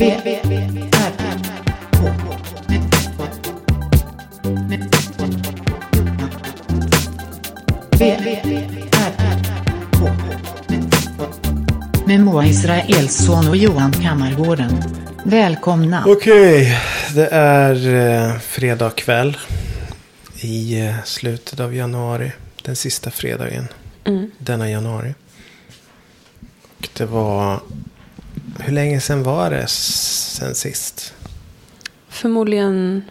Med Moa Israelsson och Johan Kammargården. Välkomna. Okej, det är eh, fredag kväll. I eh, slutet av januari. Den sista fredagen. Mm. Denna januari. Och det var... Hur länge sedan var det sen sist? Förmodligen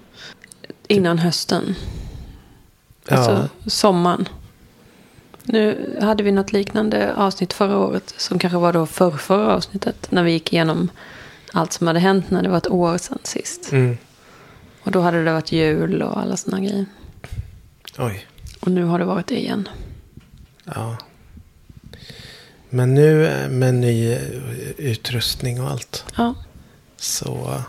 innan hösten. Ja. Alltså sommaren. Nu hade vi något liknande avsnitt förra året. Som kanske var då förra, förra avsnittet. När vi gick igenom allt som hade hänt när det var ett år sedan sist. Mm. Och då hade det varit jul och alla sådana grejer. Oj. Och nu har det varit det igen. Ja. Men nu med ny utrustning och allt. Ja, Så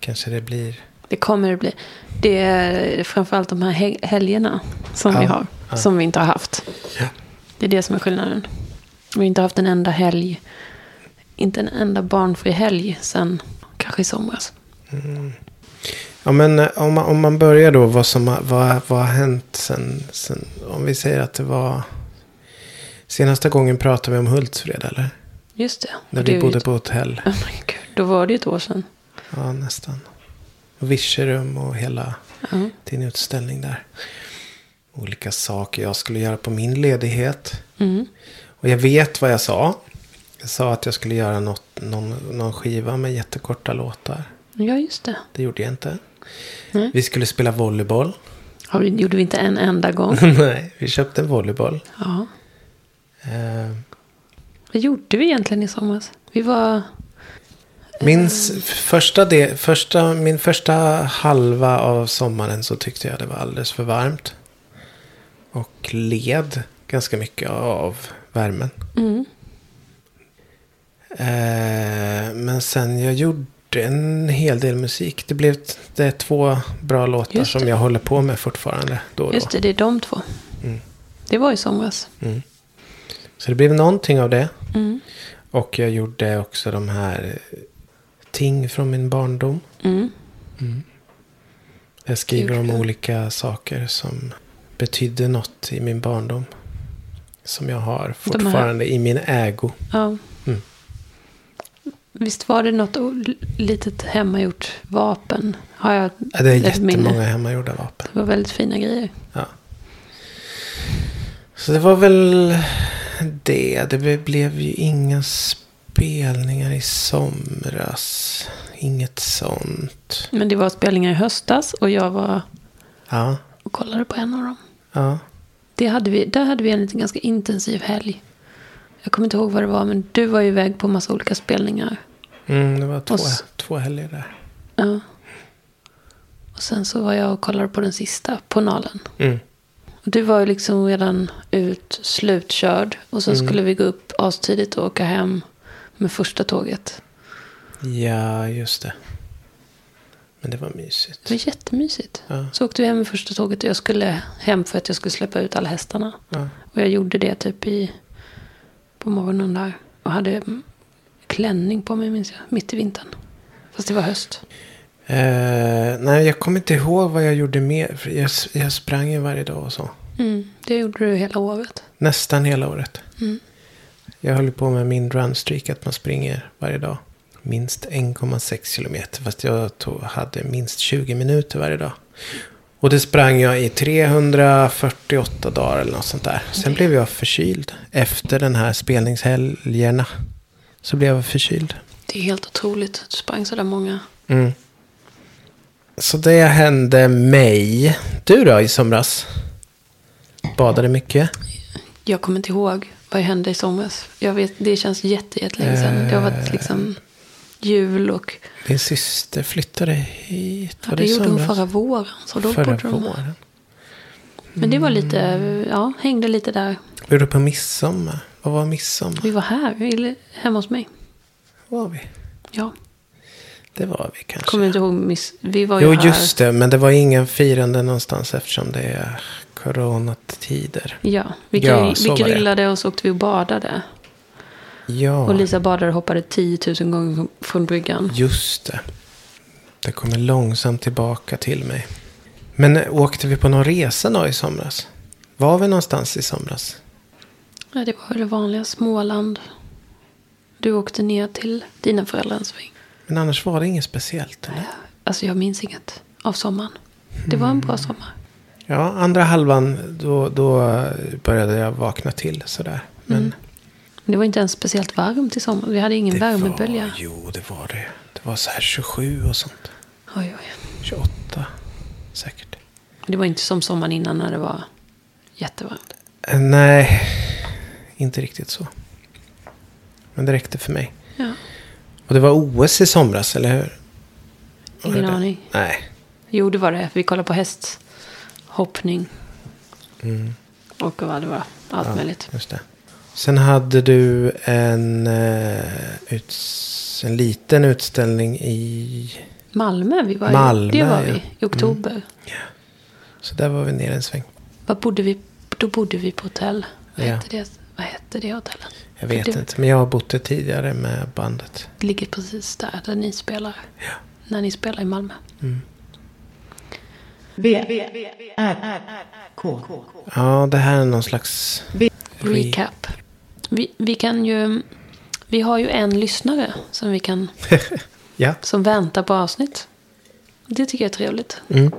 kanske det blir... det kommer det bli. Det är framförallt de här he- helgerna som Ja, vi har. ja. Som vi inte har haft. Ja. Det är det som är skillnaden. Vi har inte haft en enda helg. Inte en enda barnfri helg sen kanske i somras. Ja, men eh, om man, om man börjar då, vad, som, vad, vad har hänt sen, sen... Om vi säger att det var... Senaste gången pratade vi om Hultsfred, eller? Just det. När vi bodde ett- på hotell. Oh my God. Då var det ju ett år sedan. Ja, nästan. Och Virserum och hela Ja. din utställning där. Olika saker jag skulle göra på min ledighet. Mm. Och jag vet vad jag sa. Jag sa att jag skulle göra något, någon, någon skiva med jättekorta låtar. ja, just det. Det gjorde jag inte. Nej. Vi skulle spela volleyboll. Ja, det gjorde vi inte en enda gång. Nej, vi köpte en volleyboll. Ja. Eh, Vad gjorde vi egentligen i somras? Vi var... Min s- första del, första, min första halva av sommaren så tyckte jag det var alldeles för varmt. Och led ganska mycket av värmen. Mm. Eh, men sen jag gjorde en hel del musik. Det blev det är två bra låtar som jag håller på med fortfarande. Då och då. Just det, det är de två. Mm. Det var i somras. Mm. Så det blev någonting av det. Mm. Och jag gjorde också de här eh, ting från min barndom. Mm. Jag skriver om olika saker som betydde något i min barndom. Som jag har fortfarande i min ägo. Ja. Mm. Visst var det något litet hemmagjort vapen? Har jag Ja, Det är ett minne? jättemånga hemmagjorda vapen. Det var väldigt fina grejer. Ja. Så det var väl det. Det ble- blev ju inga spelningar i somras. Inget sånt. Men det var spelningar i höstas och jag var Ja, och kollade på en av dem. ja. Det hade vi, där hade vi en liten ganska intensiv helg. Jag kommer inte ihåg vad det var, men du var ju iväg på massa olika spelningar. Mm, det var två, s- två helger där. Ja. Och sen så var jag och kollade på den sista, på Nalen. Mm. Du var ju liksom redan ut, slutkörd. Och sen Mm. skulle vi gå upp astidigt och åka hem med första tåget. Ja, just det. Men det var mysigt. Det var jättemysigt. Ja, Så åkte vi hem med första tåget och jag skulle hem för att jag skulle släppa ut alla hästarna. ja. Och jag gjorde det typ i, på morgonen där. Och hade klänning på mig minns jag, mitt i vintern. Fast det var höst. Eh, nej, jag kommer inte ihåg vad jag gjorde mer. Jag, jag sprang ju varje dag och så. Mm, det gjorde du hela året. Nästan hela året. Mm. Jag höll på med min runstreak, att man springer varje dag. Minst 1,6 kilometer. Fast jag tog, hade minst 20 minuter varje dag. Och det sprang jag i 348 dagar eller något sånt där. Sen blev jag förkyld. Efter den här spelningshelgerna. Så blev jag förkyld. Det är helt otroligt att du sprang så där många. Mm. Så det hände mig. Du då i somras? Badade mycket? Jag kommer inte ihåg vad hände i somras. Jag vet, det känns jätte, jättelänge sedan. Det har varit liksom jul och Din syster flyttade hit. ja, det i gjorde hon förra våren. Så då Förra borde de, våren. men det var lite, ja, hängde lite där. Var du på midsommar? Vad var midsommar? Vi var här, hemma hos mig. Var vi? Ja, Det var vi kanske. kommer inte ihåg. Miss, vi var ju Jo, här. just det. Men det var ingen firande någonstans eftersom det är coronatider. Ja, vi, Ja, vi grillade och så åkte vi och badade. Ja, Och Lisa badade och hoppade 10 000 gånger från bryggan. just det. Det kommer långsamt tillbaka till mig. Men eh, åkte vi på någon resa då i somras? Var vi någonstans i somras? Ja, det var det vanliga Småland. Du åkte ner till dina föräldrar en sväng. Men annars var det inget speciellt, eller? Alltså jag minns inget av sommaren. Det var en bra sommar. Ja, andra halvan då, då började jag vakna till sådär. Men Men det var inte ens speciellt varmt i sommar. Vi hade ingen det värmebölja. var, jo det var det. Det var så här 27 och sånt. Oj, oj. 28 säkert. Det var inte som sommaren innan när det var jättevarmt. Eh, Nej, inte riktigt så. Men det räckte för mig. Ja, Och det var OS i somras, eller hur? Var ingen aning. Nej. Jo, det var det. Vi kollade på hästhoppning. Mm. Och vad det var. Allt Ja, möjligt. Just det. Sen hade du en, eh, en liten utställning i... Malmö, vi var Malmö, i, det var ja. vi i oktober. Så där var vi nere en sväng. Vad bodde vi? Då bodde vi på hotell. Vad, Ja. hette, det? Vad hette det hotellet? Jag vet det, inte, men jag har bott där tidigare med bandet. Det ligger precis där, där ni spelar. Ja. När ni spelar i Malmö. V, R, K. Ja, det här är någon slags... re- Recap. Vi, vi kan ju... Vi har ju en lyssnare som vi kan... Ja. Som väntar på avsnitt. Det tycker jag är trevligt. Mm.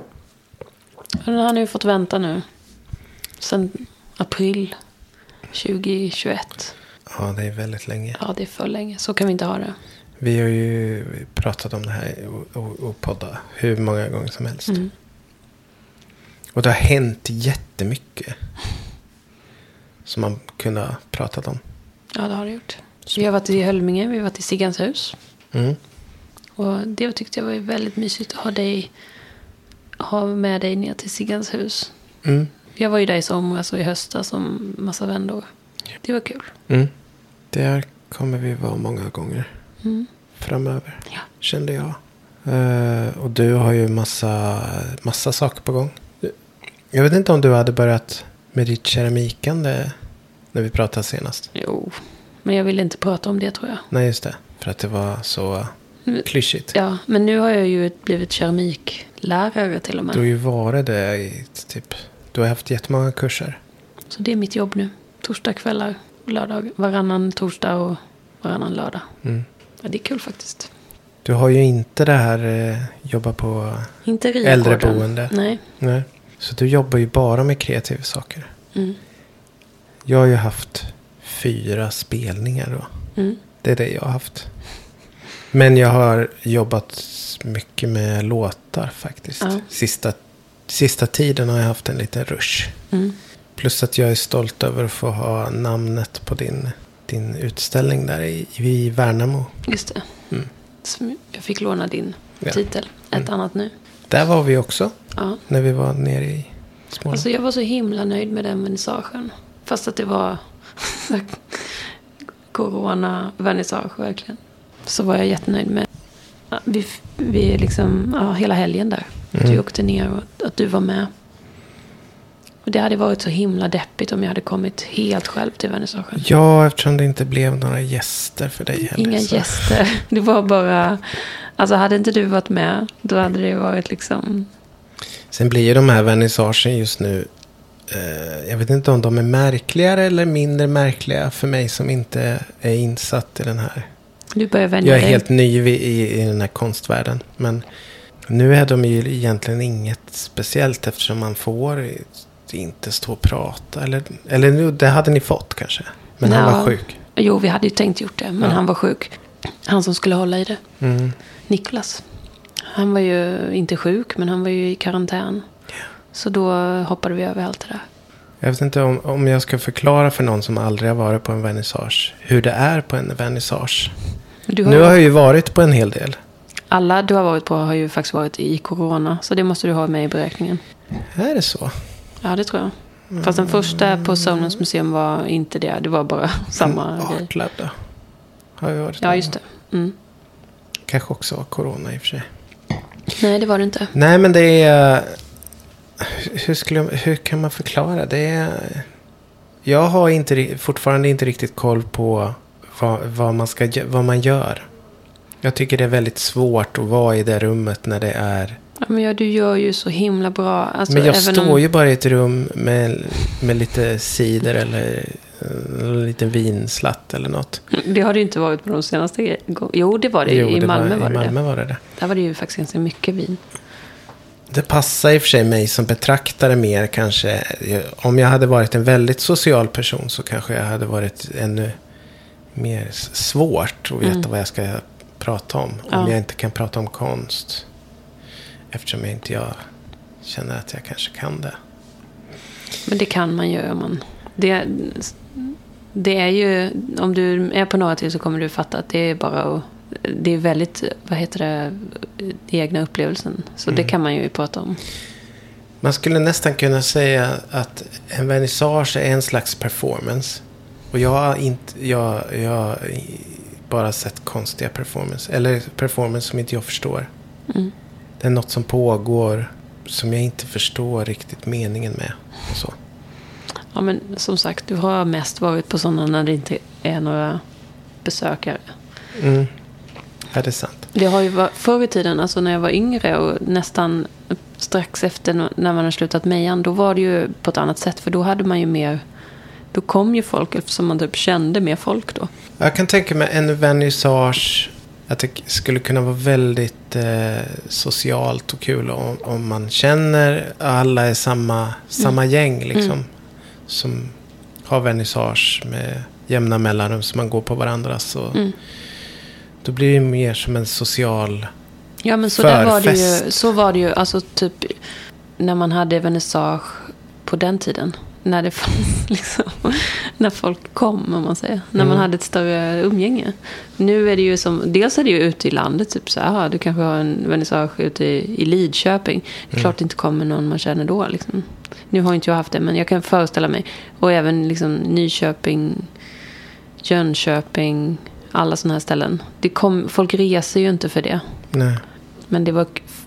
Han har ju fått vänta nu. Sen april 2021. Ja, det är väldigt länge. Ja, det är för länge. Så kan vi inte ha det. Vi har ju pratat om det här och, och, podda hur många gånger som helst. Mm. Och det har hänt jättemycket. Som man kunde ha pratat om. Ja, det har det gjort. Vi har varit i Hölminge, vi har varit i Siggans hus. Mm. Och det tyckte jag var väldigt mysigt att ha dig ha med dig ner till Siggans hus. Mm. Jag var ju där i somras och i höstas som massa vänner. Det var kul. Mm. Där kommer vi vara många gånger Mm. framöver. Ja. Kände jag. Eh, och du har ju massa, massa saker på gång. Jag vet inte om du hade börjat med ditt keramikande när vi pratade senast. Jo, men jag vill inte prata om det tror jag. Nej, just det. För att det var så klyschigt. Ja, men nu har jag ju blivit keramiklärare till och Du har med. ju varit det i typ... Du har haft jättemånga kurser. Så det är mitt jobb nu. Torsdagskvällar och lördag. Varannan torsdag och varannan lördag. Mm. Ja, det är kul faktiskt. Du har ju inte det här eh, jobba på... Inte. Äldreboende. Nej. Nej. Så du jobbar ju bara med kreativa saker. Mm. Jag har ju haft fyra spelningar då. Mm. Det är det jag har haft. Men jag har jobbat mycket med låtar faktiskt. Ja. Sista, sista tiden har jag haft en liten rush. Mm. Plus att jag är stolt över att få ha namnet på din, din utställning där i, i Värnamo. Just det. Mm. Jag fick låna din Ja. titel. Ett annat nu. Där var vi också Ja. när vi var nere i Småland. Alltså jag var så himla nöjd med den vernissagen. Fast att det var corona-vernissage verkligen. Så var jag jättenöjd med. Vi, vi liksom, ja, hela helgen där. Att Mm. vi åkte ner och att du var med. Och det hade varit så himla deppigt om jag hade kommit helt själv till vernissagen. Ja, eftersom det inte blev några gäster för dig heller. Inga så- gäster. Det var bara... Alltså hade inte du varit med, då hade det varit liksom... Sen blir ju de här vernissagen just nu. Eh, jag vet inte om de är märkligare eller mindre märkliga för mig som inte är insatt i den här. Du börjar vänja Jag är dig. helt ny i, i, i den här konstvärlden. Men nu är de ju egentligen inget speciellt eftersom man får inte stå och prata. Eller, eller nu, det hade ni fått kanske. Men han Ja. var sjuk. Jo, vi hade ju tänkt gjort det, men Ja. han var sjuk. Han som skulle hålla i det. Mm. Niklas. Han var ju inte sjuk, men han var ju i karantän. Så då hoppade vi över allt det där. Jag vet inte om, om jag ska förklara för någon som aldrig har varit på en vernissage. Hur det är på en vernissage. Har Nu har jag ju varit på en hel del. Alla du har varit på har ju faktiskt varit i corona. Så det måste du ha med i beräkningen. Är det så? Ja, det tror jag. Fast den första på Sörmlands museum var inte det. Det var bara samma grej. Har jag varit Ja, just det. Mm. Kanske också corona i och för sig. Nej, det var det inte. Nej, men det är... Hur, skulle hur kan man förklara? Det är... Jag har inte, fortfarande inte riktigt koll på vad, vad, man ska, vad man gör. Jag tycker det är väldigt svårt att vara i det rummet när det är... Ja, men ja, du gör ju så himla bra. Alltså, Men jag står om- ju bara i ett rum med, med lite cider eller eh, en liten vinslatt eller något. Det har det ju inte varit på de senaste gångerna. Jo, det var det. Jo, I det Malmö var, i det Malmö det. var det det. Där var det ju faktiskt ganska mycket vin. Det passar i och för sig mig som betraktare mer kanske. Om jag hade varit en väldigt social person så kanske jag hade varit ännu mer svårt att veta Mm. vad jag ska prata om. Om Ja. jag inte kan prata om konst. Eftersom jag inte jag känner att jag kanske kan det. Men det kan man ju om man... Det, det är ju... Om du är på till så kommer du fatta att det är bara att... Det är väldigt, vad heter det, egna upplevelsen. Så Mm. det kan man ju prata om. Man skulle nästan kunna säga att en vernissage är en slags performance. Och jag inte, jag, jag bara sett konstiga performance. Eller performance som inte jag förstår. Mm. Det är något som pågår som jag inte förstår riktigt meningen med. Och så. Ja, men som sagt, du har mest varit på sådana när det inte är några besökare. Mm. Ja, det är sant. Det har ju varit, förr i tiden, alltså när jag var yngre och nästan strax efter när man har slutat mejan, då var det ju på ett annat sätt. För då hade man ju mer, då kom ju folk eftersom man typ kände mer folk då. Jag kan tänka mig en vernissage. Att det skulle kunna vara väldigt eh, socialt och kul om, om man känner alla är samma, samma gäng liksom. Som har vernissage med jämna mellanrum så man går på varandras. Och, Mm. Då blir det mer som en social... Ja men så där var det ju, Förfest. så var det ju, alltså typ när man hade vernissage på den tiden. När det fanns liksom, när folk kom om man säger. När man Mm. hade ett större umgänge. Nu är det ju som, dels är det ju ute i landet, typ så här, du kanske har en vernissage ute i, i Lidköping. Det är klart det inte kommer någon man känner då liksom. Nu har inte jag haft det, men jag kan föreställa mig. Och även liksom Nyköping, Jönköping, alla sådana här ställen. Det kom, folk reser ju inte för det. Nej. Men det var,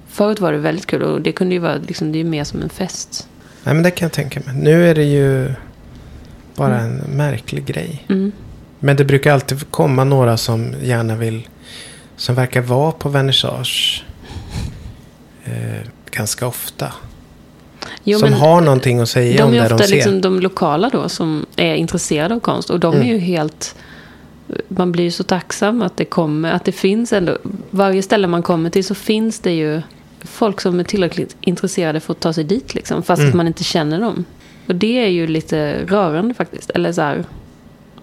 förut var det väldigt kul och det kunde ju vara liksom, det är mer som en fest. Nej men det kan jag tänka mig. Nu är det ju bara en märklig grej. Mm. Men det brukar alltid komma några som gärna vill, som verkar vara på vernissage eh, ganska ofta. Jo, som har någonting att säga om de är det ofta de ser. liksom de lokala då som är intresserade av konst och de Mm. är ju helt man blir ju så tacksam att det kommer, att det finns ändå, varje ställe man kommer till så finns det ju folk som är tillräckligt intresserade för att ta sig dit liksom, fast Mm. att man inte känner dem. Och det är ju lite rörande faktiskt, eller så här,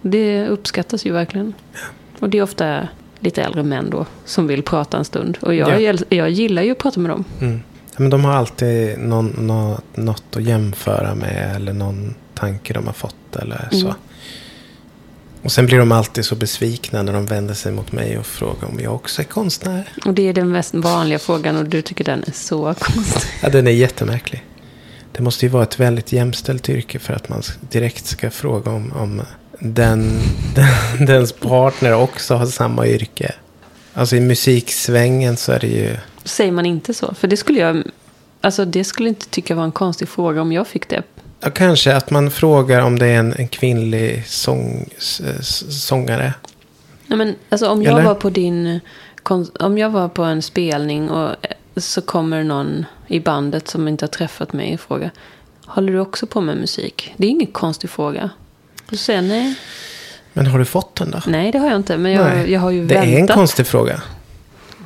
det uppskattas ju verkligen. Och det är ofta lite äldre män då som vill prata en stund. Och jag, Ja. jag gillar ju att prata med dem. Mm. Ja, men de har alltid någon, nå- något att jämföra med eller någon tanke de har fått eller så. Mm. Och sen blir de alltid så besvikna när de vänder sig mot mig och frågar om jag också är konstnär. Och det är den mest vanliga frågan och du tycker den är så konstig. Ja, den är jättemärklig. Det måste ju vara ett väldigt jämställt yrke för att man direkt ska fråga om, om den, den, dens partner också har samma yrke. Alltså i musiksvängen så är det ju... Säger man inte så? För det skulle jag, alltså det skulle inte tycka var en konstig fråga om jag fick det. Ja, kanske att man frågar om det är en, en kvinnlig sång, sångare. Nej, men alltså om jag Eller? var på din, om jag var på en spelning och eh, så kommer någon i bandet som inte har träffat mig och frågar, håller du också på med musik? Det är ingen konstig fråga. Då säger nej. Men har du fått den då? Nej, det har jag inte. Men jag, Nej. jag har ju det väntat. är en konstig fråga.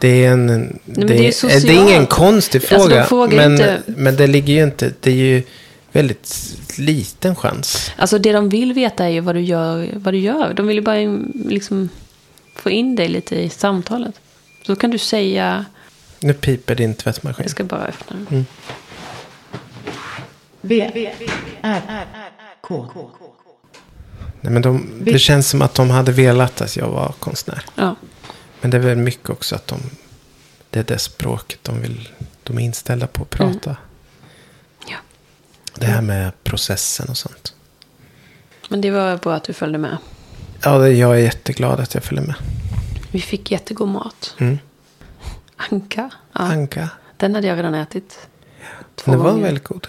Det är en... men det, det är är det är ingen konstig Alltså, de fråga. men, inte- men det ligger ju inte... Det är ju väldigt liten chans. Alltså det de vill veta är ju vad du gör. Vad du gör. De vill ju bara liksom få in dig lite i samtalet. Så kan du säga, Nu piper din tvättmaskin. jag ska bara öppna den. Mm. V, R, K. Nej, men de, det känns som att de hade velat att jag var konstnär. Ja. Men det är väl mycket också att de... Det är det språket de vill... De är inställda på att prata. ja. Det här med processen och sånt. Men det var bra att du följde med. Ja, jag är jätteglad att jag följer med. Vi fick jättegod mat. Mm. Anka. Ja, Anka. den hade jag redan ätit. Två Den var gånger. väldigt god.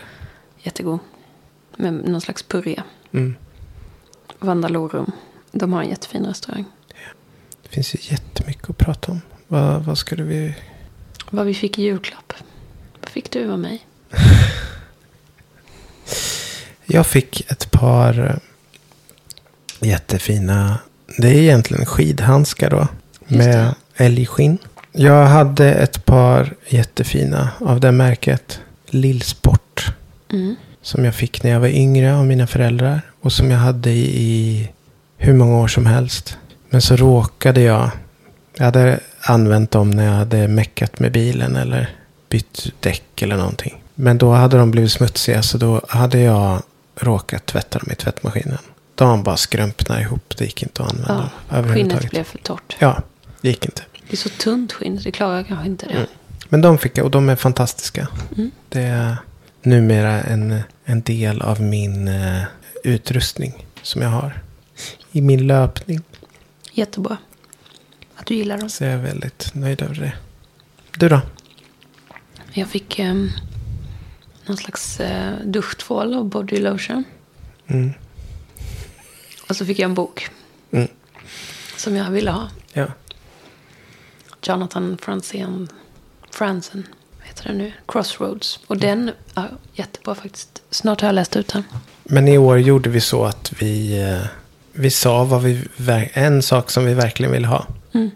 Jättegod. Med någon slags puré. Mm. Vandalorum. De har en jättefin restaurang. Det finns ju jättemycket att prata om. Vad, vad skulle vi... Vad vi fick i julklapp. Vad fick du av mig? Jag fick ett par jättefina, det är egentligen skidhandskar då. Just Med älgskinn. Jag hade ett par jättefina av det märket. Lillsport. Mm. Som jag fick när jag var yngre av mina föräldrar. Och som jag hade i, i hur många år som helst. Men så råkade jag. Jag hade använt dem när jag hade meckat med bilen. Eller bytt däck eller någonting. Men då hade de blivit smutsiga. Så då hade jag råkat tvätta dem i tvättmaskinen. De bara skrumpnade ihop. Det gick inte att använda Ja, skinnet blev för torrt. Ja, det gick inte. Det är så tunt skinn, det klarar kanske inte det. Mm. Men de fick jag och de är fantastiska. Mm. Det är numera en, en del av min eh, utrustning som jag har. I min löpning. Jättebra. Att du gillar dem. Så jag är väldigt nöjd över det. Du då? Jag fick um, någon slags uh, duschtvål och body lotion. Mm. Och så fick jag en bok. Mm. Som jag ville ha. Ja. Jonathan Franzen. Franzen. Heter den nu? Crossroads. Och den är jättebra faktiskt. Snart har jag läst ut den. Men i år gjorde vi så att vi, eh, vi sa vad vi, en sak som vi verkligen ville ha. Mm.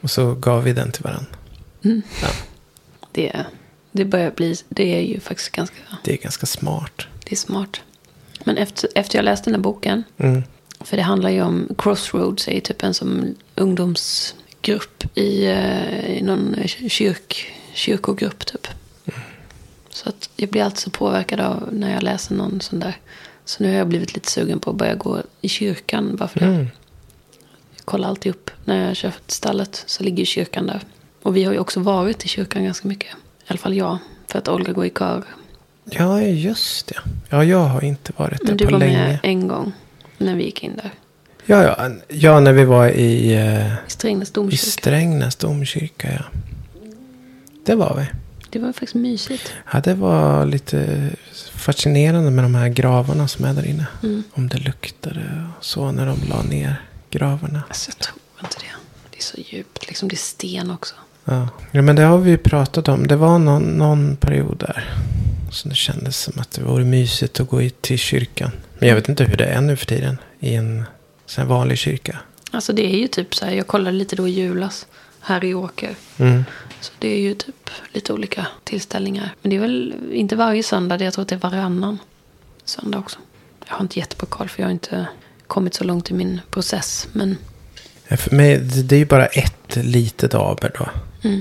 Och så gav vi den till varandra. Det, det börjar bli, det är ju faktiskt ganska, Det är ganska smart. det är smart. Men efter, efter jag läste den här boken. Mm. För det handlar ju om Crossroads, är ju typ en som ungdomsgrupp i, eh, i någon kyrk, kyrkogrupp typ. Så att jag blir alltid så påverkad av när jag läser någon sån där. Så nu har jag blivit lite sugen på att börja gå i kyrkan bara för det. Mm. Jag kollar alltid upp när jag kör till stallet så ligger kyrkan där. Och vi har ju också varit i kyrkan ganska mycket. I alla fall jag. För att Olga går i kör. Ja, just det. Ja, jag har inte varit där Men du på var länge. med en gång när vi gick in där. Ja, ja, ja, när vi var i, eh, I Strängnäs i domkyrka. Strängnäs domkyrka. Ja. Det var vi. Det var faktiskt mysigt. Ja, det var lite fascinerande med de här gravarna som är där inne. Mm. Om det luktade och så när de la ner gravarna. Alltså jag tror inte det. Det är så djupt. Liksom det är sten också. Ja. ja, men det har vi ju pratat om. Det var någon, någon period där. Så det kändes som att det vore mysigt att gå i- till kyrkan. Men jag vet inte hur det är nu för tiden. I en sån här vanlig kyrka. Alltså det är ju typ så här. Jag kollade lite då i julas. Här i Åker. Mm. Så det är ju typ lite olika tillställningar. Men det är väl inte varje söndag. det- Jag tror att det är varannan söndag också. Jag har inte jättebra koll för jag har inte kommit så långt i min process. Men Ja, För mig, det det är ju bara ett litet aber då. Mm,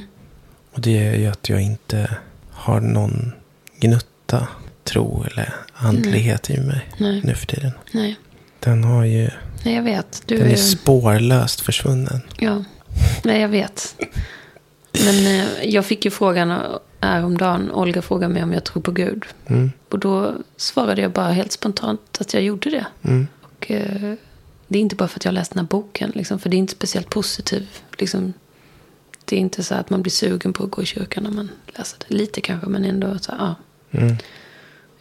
Och det är ju att jag inte har någon gnutta tro eller andlighet i mig nej, nu för tiden. nej. Den har ju, Nej, jag vet. Du den är är... spårlöst försvunnen. Ja, nej jag vet. Men eh, jag fick ju frågan häromdagen. Olga frågade mig om jag tror på Gud. Mm. Och då svarade jag bara helt spontant att jag gjorde det. Mm. Och eh, det är inte bara för att jag läst den här boken. Liksom, för det är inte speciellt positivt. Liksom, det är inte så att man blir sugen på att gå i kyrkan när man läser det. Lite kanske, men ändå så ja. Mm.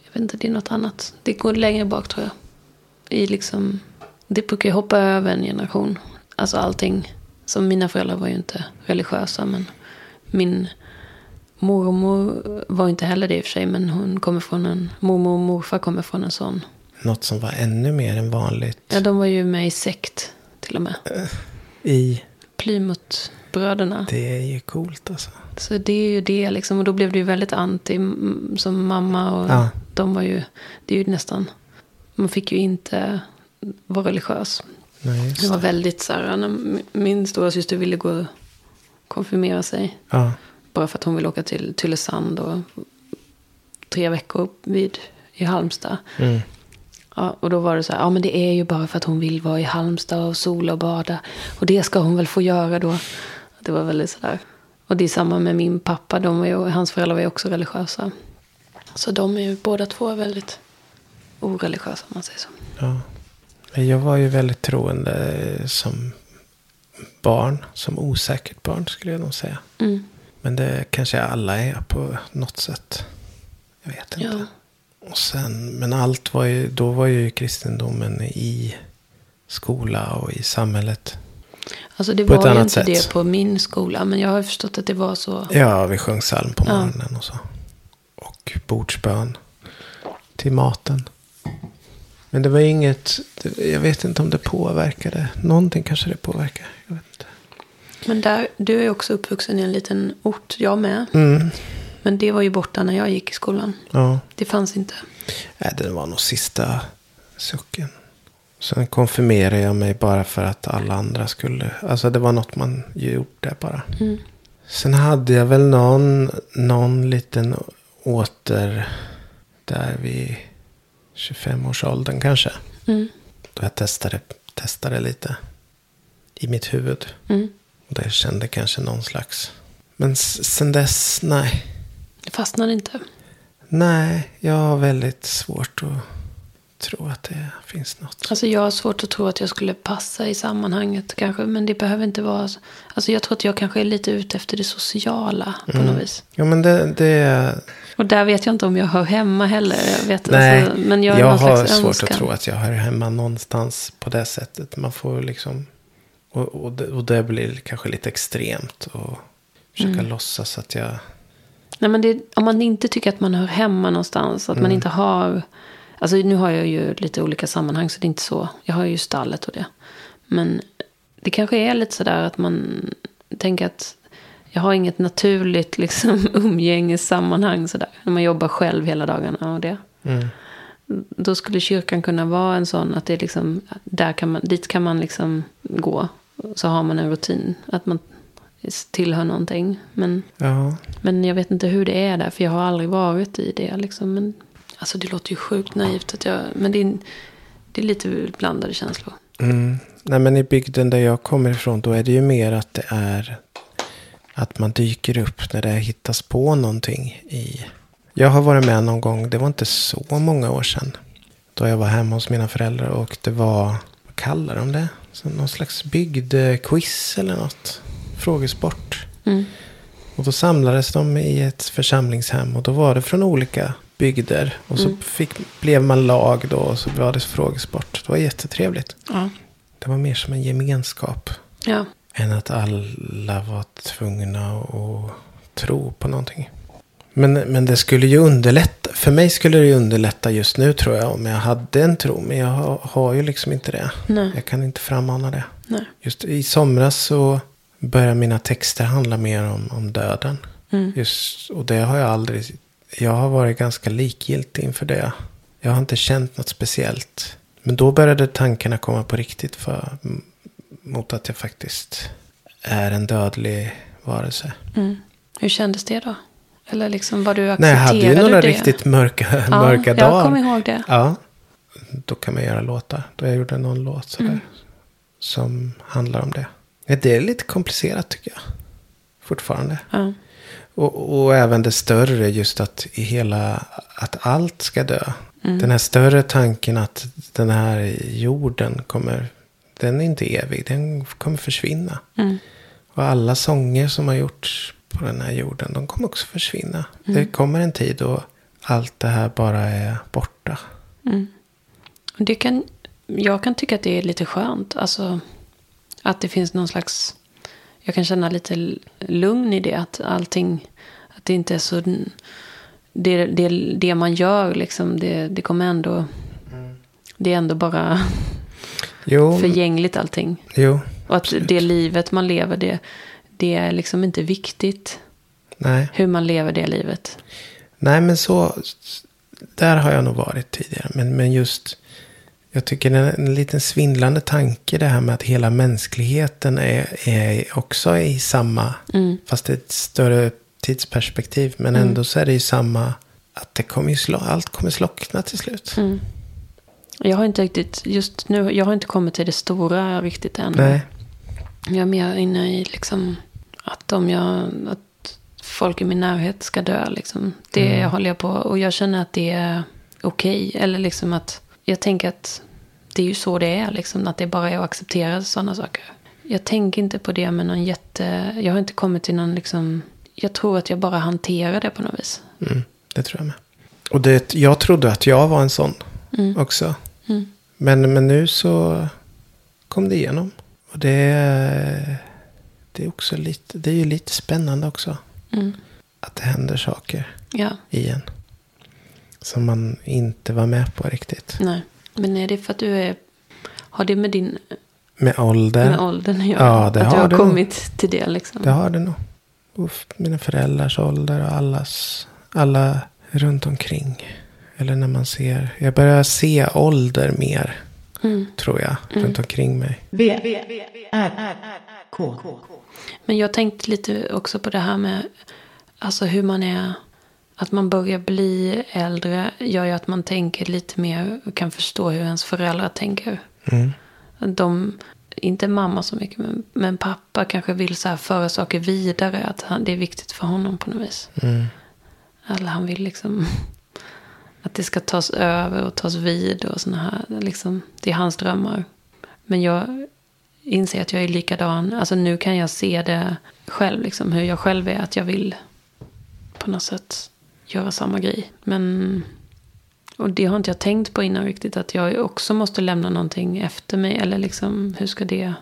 Jag vet inte, det är något annat. Det går längre bak tror jag. I liksom, det brukar ju hoppa över en generation. Alltså allting. Som mina föräldrar var ju inte religiösa. Men min mormor var inte heller det i och för sig. Men hon kommer från en, mormor och morfar kommer från en sån. Något som var ännu mer än vanligt Ja, de var ju med i sekt till och med. i. Plymouthbröderna. Det är ju coolt alltså. Så det är ju det liksom. Och då blev det ju väldigt anti som mamma. Och Ja. de var ju, det är ju nästan, man fick ju inte vara religiös. Nej, Det var det. väldigt så här, när min stora syster ville gå och konfirmera sig. Ja. Bara för att hon ville åka till Tylösand och tre veckor vid, i Halmstad. Mm. Ja, och då var det så här, ja men det är ju bara för att hon vill vara i Halmstad och sola och bada. Och det ska hon väl få göra då. Det var väldigt sådär. Och det är samma med min pappa, de var ju, hans föräldrar var ju också religiösa. Så de är ju båda två väldigt oreligiösa om man säger så. Ja. Jag var ju väldigt troende eh, som barn. Som osäkert barn skulle jag nog säga. Mm. Men det kanske alla är på något sätt. Jag vet inte. Ja. Och sen, men allt var ju, då var ju kristendomen i skola och i samhället. Alltså det På ett var ju annat inte sätt. det på min skola. Men jag har förstått att det var så. Ja, vi sjöng psalm på Ja. morgonen och så. Och bordsbön till maten. Men det var inget, jag vet inte om det påverkade. Någonting kanske det påverkar. Jag vet inte. Men där, du är också uppvuxen i en liten ort. Jag med. Mm, Men det var ju borta när jag gick i skolan. ja. Det fanns inte. Nej, det var nog sista sucken. Sen konfirmerade jag mig bara för att alla andra skulle. Alltså det var något man gjorde bara. Mm. Sen hade jag väl någon, någon liten åter där vid 25-årsåldern kanske. Mm. Då jag testade, testade lite i mitt huvud. Mm. Och där jag kände kanske någon slags. Men sen dess, nej. Det fastnade inte. Nej, jag har väldigt svårt att tro att det finns något. Alltså jag har svårt att tro att jag skulle passa i sammanhanget kanske. Men det behöver inte vara så. Alltså jag tror att jag kanske är lite ute efter det sociala på Mm. något vis. Ja, men det, det Och där vet jag inte om jag hör hemma heller. Jag vet, nej. alltså, men jag, jag har, svårt önskan. att tro att jag hör hemma någonstans på det sättet. Man får liksom, och, och, det, och det blir kanske lite extremt. Och försöka Mm. låtsas att jag, Nej, men det, om man inte tycker att man hör hemma någonstans. Att Mm. man inte har. Alltså nu har jag ju lite olika sammanhang. Så det är inte så. Jag har ju stallet och det. Men det kanske är lite sådär att man tänker att. Jag har inget naturligt liksom, umgängessammanhang sådär. När man jobbar själv hela dagarna och det. mm, Då skulle kyrkan kunna vara en sån att det är liksom. Där kan man, dit kan man liksom gå. Så har man en rutin. Att man tillhör någonting. Men ja, men jag vet inte hur det är där, för jag har aldrig varit i det. Liksom. Men, alltså det låter ju sjukt naivt. Att jag, men det är, det är lite blandade känslor. Mm. Nej men i bygden där jag kommer ifrån då är det ju mer att det är att man dyker upp när det hittas på någonting i. Jag har varit med någon gång, det var inte så många år sedan. Då jag var hemma hos mina föräldrar och det var, vad kallar de det? Så någon slags bygdquiz eller något. Frågesport. Mm. Och då samlades de i ett församlingshem och då var det från olika bygder. Och så Mm. fick, blev man lag då och så var det frågesport. Det var jättetrevligt. Ja. Det var mer som en gemenskap. ja. Än att alla var tvungna att tro på någonting. Men, men det skulle ju underlätta. För mig skulle det ju underlätta just nu tror jag. Om jag hade en tro. Men jag har, har ju liksom inte det. Nej. Jag kan inte frammana det. Nej. Just i somras så börjar mina texter handla mer om, om döden. Mm. Just, och det har jag aldrig. Jag har varit ganska likgiltig inför det. Jag har inte känt något speciellt. Men då började tankarna komma på riktigt. För, mot att jag faktiskt är en dödlig varelse. Mm. Hur kändes det då? Eller liksom var du Nej, accepterade jag hade ju några det? riktigt mörka, ja, mörka Jag dagar. kommer ihåg det. Ja. Då kan man göra låtar. Då jag gjorde någon låt sådär. Mm. Som handlar om det. Det är lite komplicerat tycker jag. Fortfarande. Ja. Och, och även det större just att i hela, att allt ska dö. Mm. Den här större tanken att den här jorden kommer, den är inte evig, den kommer försvinna. Mm. Och alla sånger som har gjorts på den här jorden, de kommer också försvinna. Mm. Det kommer en tid då allt det här bara är borta. Mm. Det kan, jag kan tycka att det är lite skönt. Alltså, att det finns någon slags... Jag kan känna lite lugn i det. Att allting... Att det inte är så... Det, det, det man gör, liksom, det, det kommer ändå... Det är ändå bara Jo, förgängligt allting. jo, Och att absolut. det livet man lever, det, det är liksom inte viktigt. nej. Hur man lever det livet. Nej, men så, där har jag nog varit tidigare. Men, men just, jag tycker det är en liten svindlande tanke det här med att hela mänskligheten är, är också i samma, Mm. fast är ett större tidsperspektiv. Men Mm. ändå så är det ju samma, att det kommer ju slå, allt kommer slockna till slut. Mm. Jag har inte riktigt, just nu, jag har inte kommit till det stora riktigt än. Nej, Jag är mer inne i liksom att om jag, att folk i min närhet ska dö liksom. Det Mm. håller jag på och jag känner att det är okej. Eller liksom att, jag tänker att det är ju så det är liksom. Att det bara är att acceptera sådana saker. Jag tänker inte på det med någon jätte, jag har inte kommit till någon liksom, jag tror att jag bara hanterar det på något vis. mm, det tror jag med. Och det, jag trodde att jag var en sån Mm. också. Mm. Men, men nu så kom det igenom. Och det är, det är också lite, det är ju lite spännande också. Mm. Att det händer saker Ja, igen. Som man inte var med på riktigt. nej. Men är det för att du är... Har det med din Med ålder. med åldern att göra? Ja, det att har du har det nog. kommit till det liksom? Det har det nog. Och f- mina föräldrars ålder och allas, alla runt omkring. Eller när man ser, jag börjar se ålder mer, Mm. tror jag, runt omkring mig. V, R, K. Men jag tänkte lite också på det här med alltså hur man är. Att man börjar bli äldre gör ju att man tänker lite mer och kan förstå hur ens föräldrar tänker. Mm. De, inte mamma så mycket, men, men pappa kanske vill så här föra saker vidare. Att han, det är viktigt för honom på något vis. Mm. Eller han vill liksom att det ska tas över och tas vid och såna här. Liksom, det är hans drömmar. Men jag inser att jag är likadan. Alltså nu kan jag se det själv, liksom, hur jag själv är. Att jag vill på något sätt göra samma grej. Men, och det har inte jag tänkt på innan riktigt. Att jag också måste lämna någonting efter mig. Eller liksom, hur ska det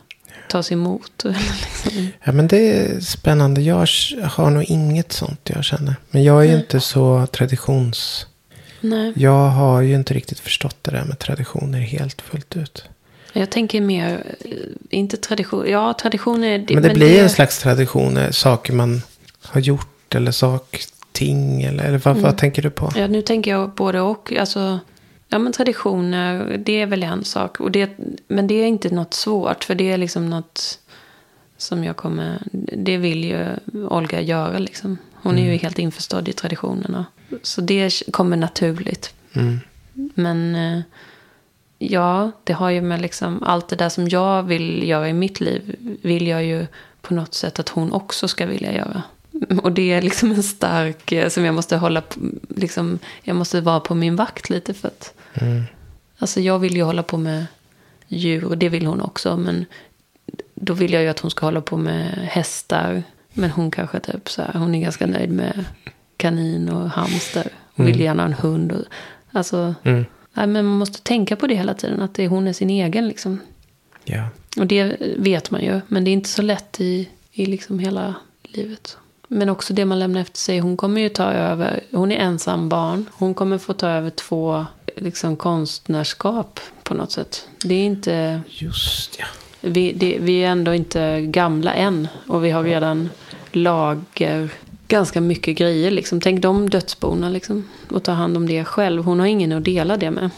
tas emot? Liksom. Ja men det är spännande. Jag har nog inget sånt jag känner. Men jag är ju Nej. inte så traditions... Nej, Jag har ju inte riktigt förstått det där med traditioner helt fullt ut. jag tänker mer, eh, inte tradition. Ja, traditioner. Men det blir en slags traditioner, saker man har gjort eller sak, ting eller, eller vad, Mm. vad tänker du på? Ja, nu tänker jag både och. Alltså, ja, men traditioner, det är väl en sak. Och det, men det är inte något svårt, för det är liksom något som jag kommer... Det vill ju Olga göra liksom. Hon är ju helt införstådd i traditionerna. Så det kommer naturligt. Mm. Men eh, ja, det har ju med liksom allt det där som jag vill göra i mitt liv vill jag ju på något sätt att hon också ska vilja göra. Och det är liksom en stark, eh, som jag måste hålla, på- liksom, jag måste vara på min vakt lite för att, Mm. alltså jag vill ju hålla på med djur och det vill hon också, men då vill jag ju att hon ska hålla på med hästar. Men hon kanske typ så här, hon är ganska nöjd med kanin och hamster. Hon vill gärna ha en hund. Och, alltså, Mm. nej, men man måste tänka på det hela tiden, att det är, hon är sin egen liksom. Ja. Och det vet man ju, men det är inte så lätt i, i liksom hela livet. Men också det man lämnar efter sig. Hon kommer ju ta över, hon är ensam barn. Hon kommer få ta över två liksom, konstnärskap på något sätt. Det är inte, Just ja. vi, det, vi är ändå inte gamla än. Och vi har redan lager, ganska mycket grejer. Liksom. Tänk de dödsborna liksom. Och ta hand om det själv. Hon har ingen att dela det med.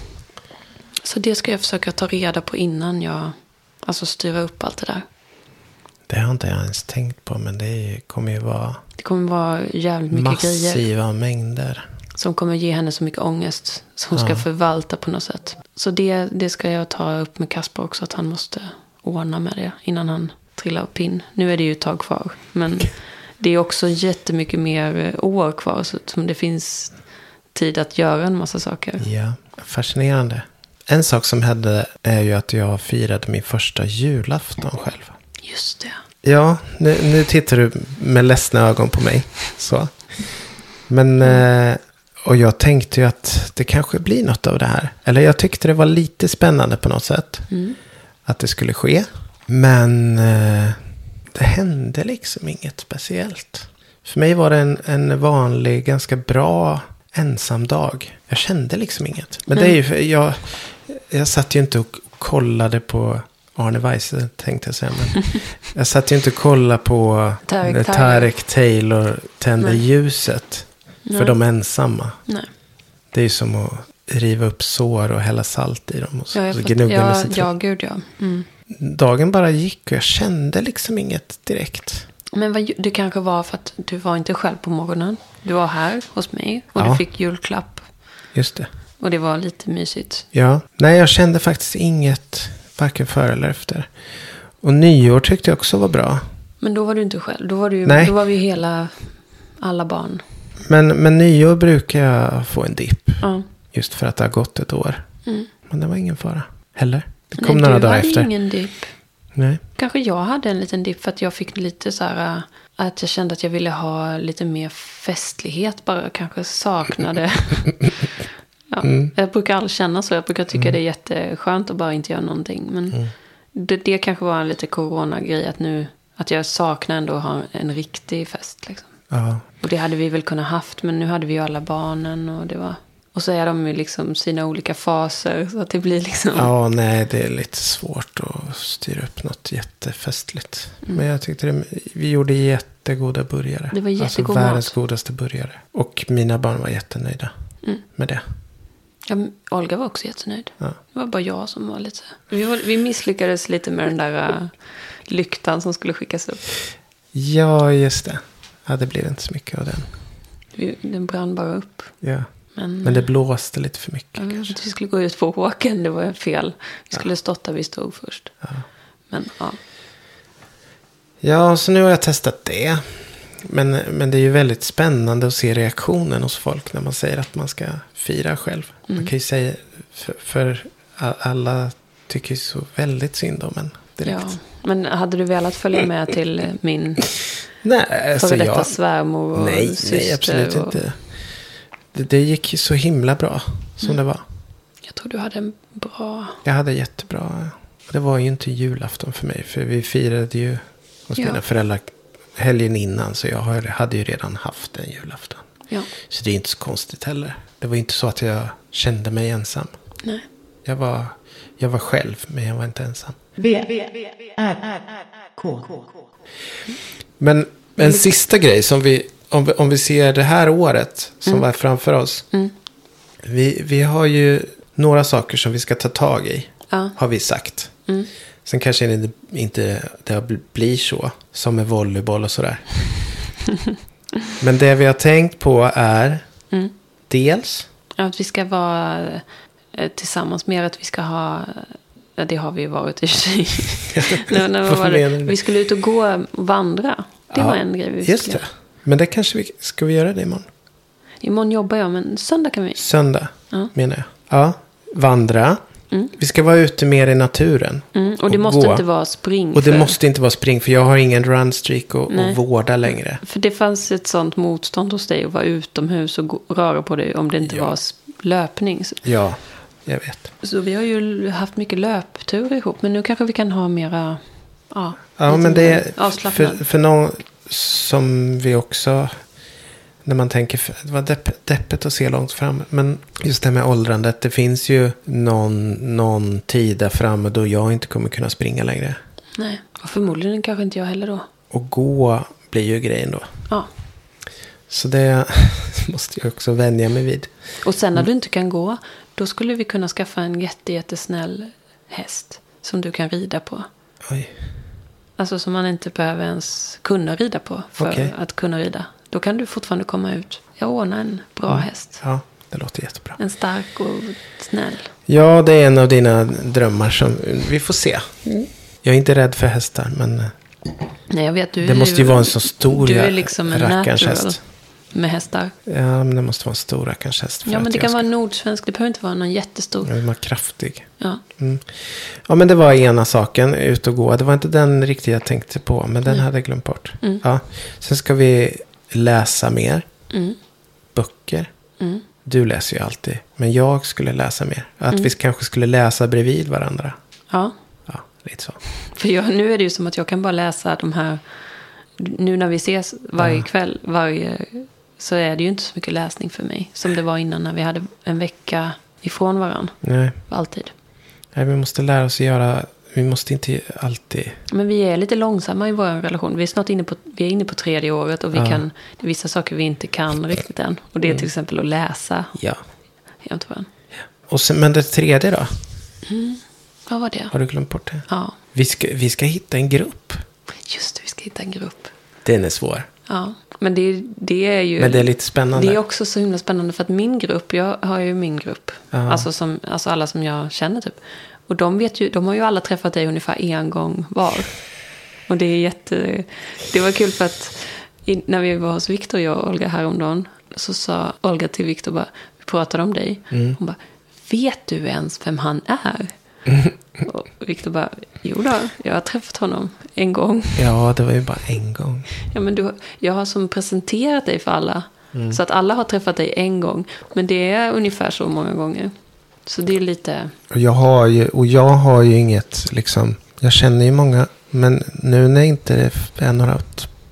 Så det ska jag försöka ta reda på innan jag alltså styra upp allt det där. Det har inte jag ens tänkt på men det kommer ju vara Det kommer vara jävligt mycket grejer massiva mängder. som kommer ge henne så mycket ångest. Som hon ska Ja. förvalta på något sätt. Så det, det ska jag ta upp med Kasper också. Att han måste ordna med det innan han trillar av pinn. Nu är det ju ett tag kvar. Men det är också jättemycket mer eh, år kvar. Så som det finns tid att göra en massa saker. Ja, fascinerande. En sak som hände är ju att jag firade min första julafton själv. Just det. Ja, nu, nu tittar du med ledsna ögon på mig. Så. Men, eh, och jag tänkte ju att det kanske blir något av det här. Eller jag tyckte det var lite spännande på något sätt. Mm. Att det skulle ske. Men eh, det hände liksom inget speciellt. För mig var det en, en vanlig, ganska bra ensam dag. Jag kände liksom inget. Men det är ju för jag, jag satt ju inte och kollade på Arne Weise tänkte jag säga. Men jag satt ju inte och kollade på Tarek. Tarek Taylor tände Nej. ljuset. För Nej. de ensamma. Nej. Det är ju som att riva upp sår och hälla salt i dem. Och så, Ja, så gnugga med citron. ja, gud ja. Mm. Dagen bara gick och jag kände liksom inget direkt. Men vad, det kanske var för att du var inte själv på morgonen. Du var här hos mig och Ja. du fick julklapp. Just det. Och det var lite mysigt. Ja, nej jag kände faktiskt inget varken före eller efter. Och nyår tyckte jag också var bra. Men då var du inte själv. Då var, du, Nej. då var vi hela, alla barn. Men, men nyår brukar jag få en dipp. Ja. Just för att det har gått ett år. Mm. Men det var ingen fara. Heller. Det kom Nej, några du dagar hade efter. ingen dipp. Nej. Kanske jag hade en liten dipp för att jag fick lite så här. äh, Att jag kände att jag ville ha lite mer festlighet bara. Kanske saknade. ja, Mm. Jag brukar aldrig känna så. Jag brukar tycka det är jätteskönt att bara inte göra någonting. Men det, det kanske var en lite coronagrej. Att nu, att jag saknar ändå att ha en riktig fest. Liksom. Ja, Och det hade vi väl kunnat haft. Men nu hade vi ju alla barnen. Och det var... Och så är de ju liksom sina olika faser. Så att det blir liksom... ja, nej, det är lite svårt att styra upp något jättefestligt. Mm. Men jag tyckte det, vi gjorde jättegoda burgare. Det var jättegod alltså, mat. världens godaste burgare. Och mina barn var jättenöjda Mm. med det. Ja, Olga var också jättenöjd. Ja. Det var bara jag som var lite... Vi, var, vi misslyckades lite med den där uh, lyktan som skulle skickas upp. Ja, just det. Ja, det blev inte så mycket av den. Vi, den brann bara upp. Ja. Men, Men det blåste lite för mycket Ja, kanske. att vi skulle gå ut på åken, det var fel. Vi skulle stått där vi stod först. Men ja, Ja, så nu har jag testat det. Men, men det är ju väldigt spännande att se reaktionen hos folk när man säger att man ska fira själv. Man Mm. kan ju säga, för, för alla tycker ju så väldigt synd om en direkt. ja. Men hade du velat följa med till min Nej, alltså före detta jag... svärmor och Nej, syster? nej, absolut och, inte. Det, det gick ju så himla bra som Mm. det var. Jag tror du hade en bra... Jag hade jättebra. Det var ju inte julafton för mig. För vi firade ju hos Ja. mina föräldrar helgen innan. Så jag hade ju redan haft en julafton. Ja, Så det är inte så konstigt heller. Det var inte så att jag kände mig ensam. nej. Jag var, jag var själv, men jag var inte ensam. V, R, R, K. Men en sista grej som vi, om vi, om vi ser det här året som var framför oss. Mm. Vi, vi har ju några saker som vi ska ta tag i, Ja. har vi sagt. Mm. Sen kanske det inte det blir så, som med volleyboll och sådär. Men det vi har tänkt på är Mm. dels, Att vi ska vara eh, tillsammans mer. Att vi ska ha... Ja, det har vi ju varit i och för sig. Det? Vi skulle ut och gå och vandra. Det Ja, var en grej vi just skulle det. Men det kanske vi, ska vi göra det imorgon? Imorgon jobbar jag, men söndag kan vi. Söndag, Ja. menar jag. Ja, vandra. Mm. Vi ska vara ute mer i naturen. Mm, och det Och måste gå. inte vara spring. Och det för, måste inte vara spring, för jag har ingen runstreak Nej. att vårda längre. för det fanns ett sånt motstånd hos dig att vara utomhus och gå, röra på dig om det inte Ja. var löpning. Ja, jag vet. så vi har ju haft mycket löpturer ihop. Men nu kanske vi kan ha mera... Ja, Ja, men det är för, för någon som vi också... När man tänker, det var depp, deppigt att se långt fram. Men just det här med åldrandet. Det finns ju någon, någon tid där framme då jag inte kommer kunna springa längre. Nej, och förmodligen kanske inte jag heller då. Och gå blir ju grejen då. Ja. Så det måste jag också vänja mig vid. Och sen Mm. när du inte kan gå, då skulle vi kunna skaffa en jätte, jättesnäll häst som du kan rida på. Oj. Alltså som man inte behöver ens kunna rida på för Okej. att kunna rida. Då kan du fortfarande komma ut. Jag ordnar en bra Mm. häst. Ja, det låter jättebra. En stark och snäll. Ja, det är en av dina drömmar som vi får se. Jag är inte rädd för hästar, men Nej, jag vet. Du det måste ju vara en så stor Du är liksom en rackarns med hästar. Ja, men det måste vara en stor rackarns häst. Ja, men det kan ska- vara nordsvensk. Det behöver inte vara någon jättestor. Den var kraftig. Ja. Ja, men det var ena saken, ut och gå. Det var inte den riktigt jag tänkte på, men den hade jag glömt bort. Mm. Ja. Sen ska vi läsa mer Mm. böcker. Mm. Du läser ju alltid, men jag skulle läsa mer. Att Mm. vi kanske skulle läsa bredvid varandra. ja. Ja, lite så. För jag, nu är det ju som att jag kan bara läsa de här... Nu när vi ses varje Ja. kväll, varje, så är det ju inte så mycket läsning för mig. Som det var innan när vi hade en vecka ifrån varandra. Nej. Alltid. Nej, vi måste lära oss att göra... Vi måste inte alltid... Men vi är lite långsamma i vår relation. Vi är snart inne på, vi är inne på tredje året och vi Ja. Mm. kan, det är vissa saker vi inte kan riktigt än. Och det är till exempel att läsa Ja. jämt varandra. Och sen, men det tredje då? Vad var det? Har du glömt bort det? Ja, Vi ska, vi ska hitta en grupp. just det, vi ska hitta en grupp. Den är svår. Ja, men det, det är ju... Men det är lite spännande. Det är också så himla spännande för att min grupp, jag har ju min grupp. Alltså, som, alltså alla som jag känner typ. Och de, vet ju, de har ju alla träffat dig ungefär en gång var. Och det är jätte... Det var kul för att när vi var hos Viktor, jag och Olga häromdagen. Så sa Olga till Viktor bara, vi pratade om dig. Mm. Hon bara, vet du ens vem han är? och Viktor bara, jo då, jag har träffat honom en gång. Ja, det var ju bara en gång. Ja, men du, jag har som presenterat dig för alla. Så att alla har träffat dig en gång. Men det är ungefär så många gånger. Så det är lite... Och jag har ju, och jag har ju inget liksom Jag känner ju många. Men nu när inte det är några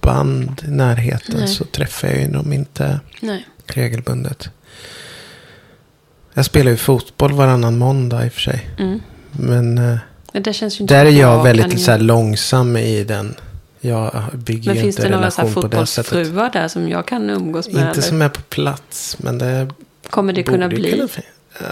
band i närheten Nej. så träffar jag ju dem inte Nej. regelbundet. Jag spelar ju fotboll varannan måndag i och för sig. Mm. Men eh, Men det inte där är jag väldigt så här, långsam i den. Jag bygger Men ju finns inte det några så här relation på det sättet. fotbollsfruar där som jag kan umgås med? Inte eller? som är på plats. Men det Kommer det kunna bli? Kunna,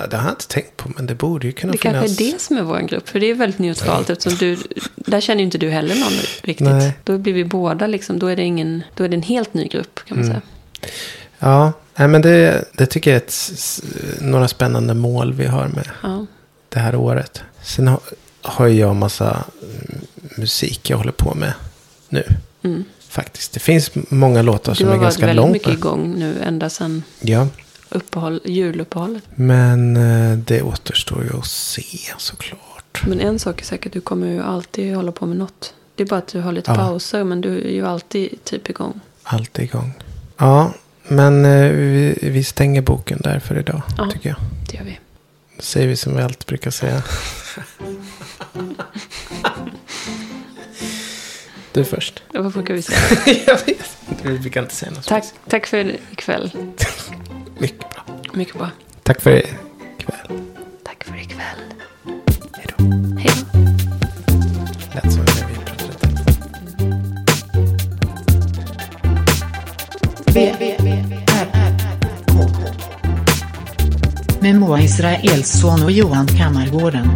det har jag inte tänkt på. Men det borde ju kunna Det finnas. kanske är det som är vår grupp. För det är väldigt neutralt. Eftersom du, där känner ju inte du heller någon riktigt. Nej. Då blir vi båda liksom. Då är det, ingen, då är det en helt ny grupp kan man Mm. säga. Ja, nej, men det, det tycker jag är ett, några spännande mål vi har med Ja. det här året. Sen har, har jag massa musik jag håller på med nu. Mm. Faktiskt. Det finns många låtar Du som har är varit ganska väldigt långt mycket igång nu ända sedan Ja, uppehåll, juluppehållet. men eh, det återstår ju att se såklart. Men en sak är säkert, du kommer ju alltid hålla på med något. Det är bara att du har lite Ja. pauser, men du är ju alltid typ igång. Allt är igång. Ja, men eh, vi, vi stänger boken där för idag. Ja. Tycker jag. Det gör vi. Säger vi som vi alltid brukar säga. Du först. Vad brukar vi säga? jag vet inte. Vi brukar inte säga något. Tack, tack för ikväll. Mycket bra. Mycket bra. Tack för ikväll. Tack för ikväll. Hej då. Hej då. Lät som när vi pratade. V, V, R, R, K. Med Moa Israelsson och Johan Kammargården.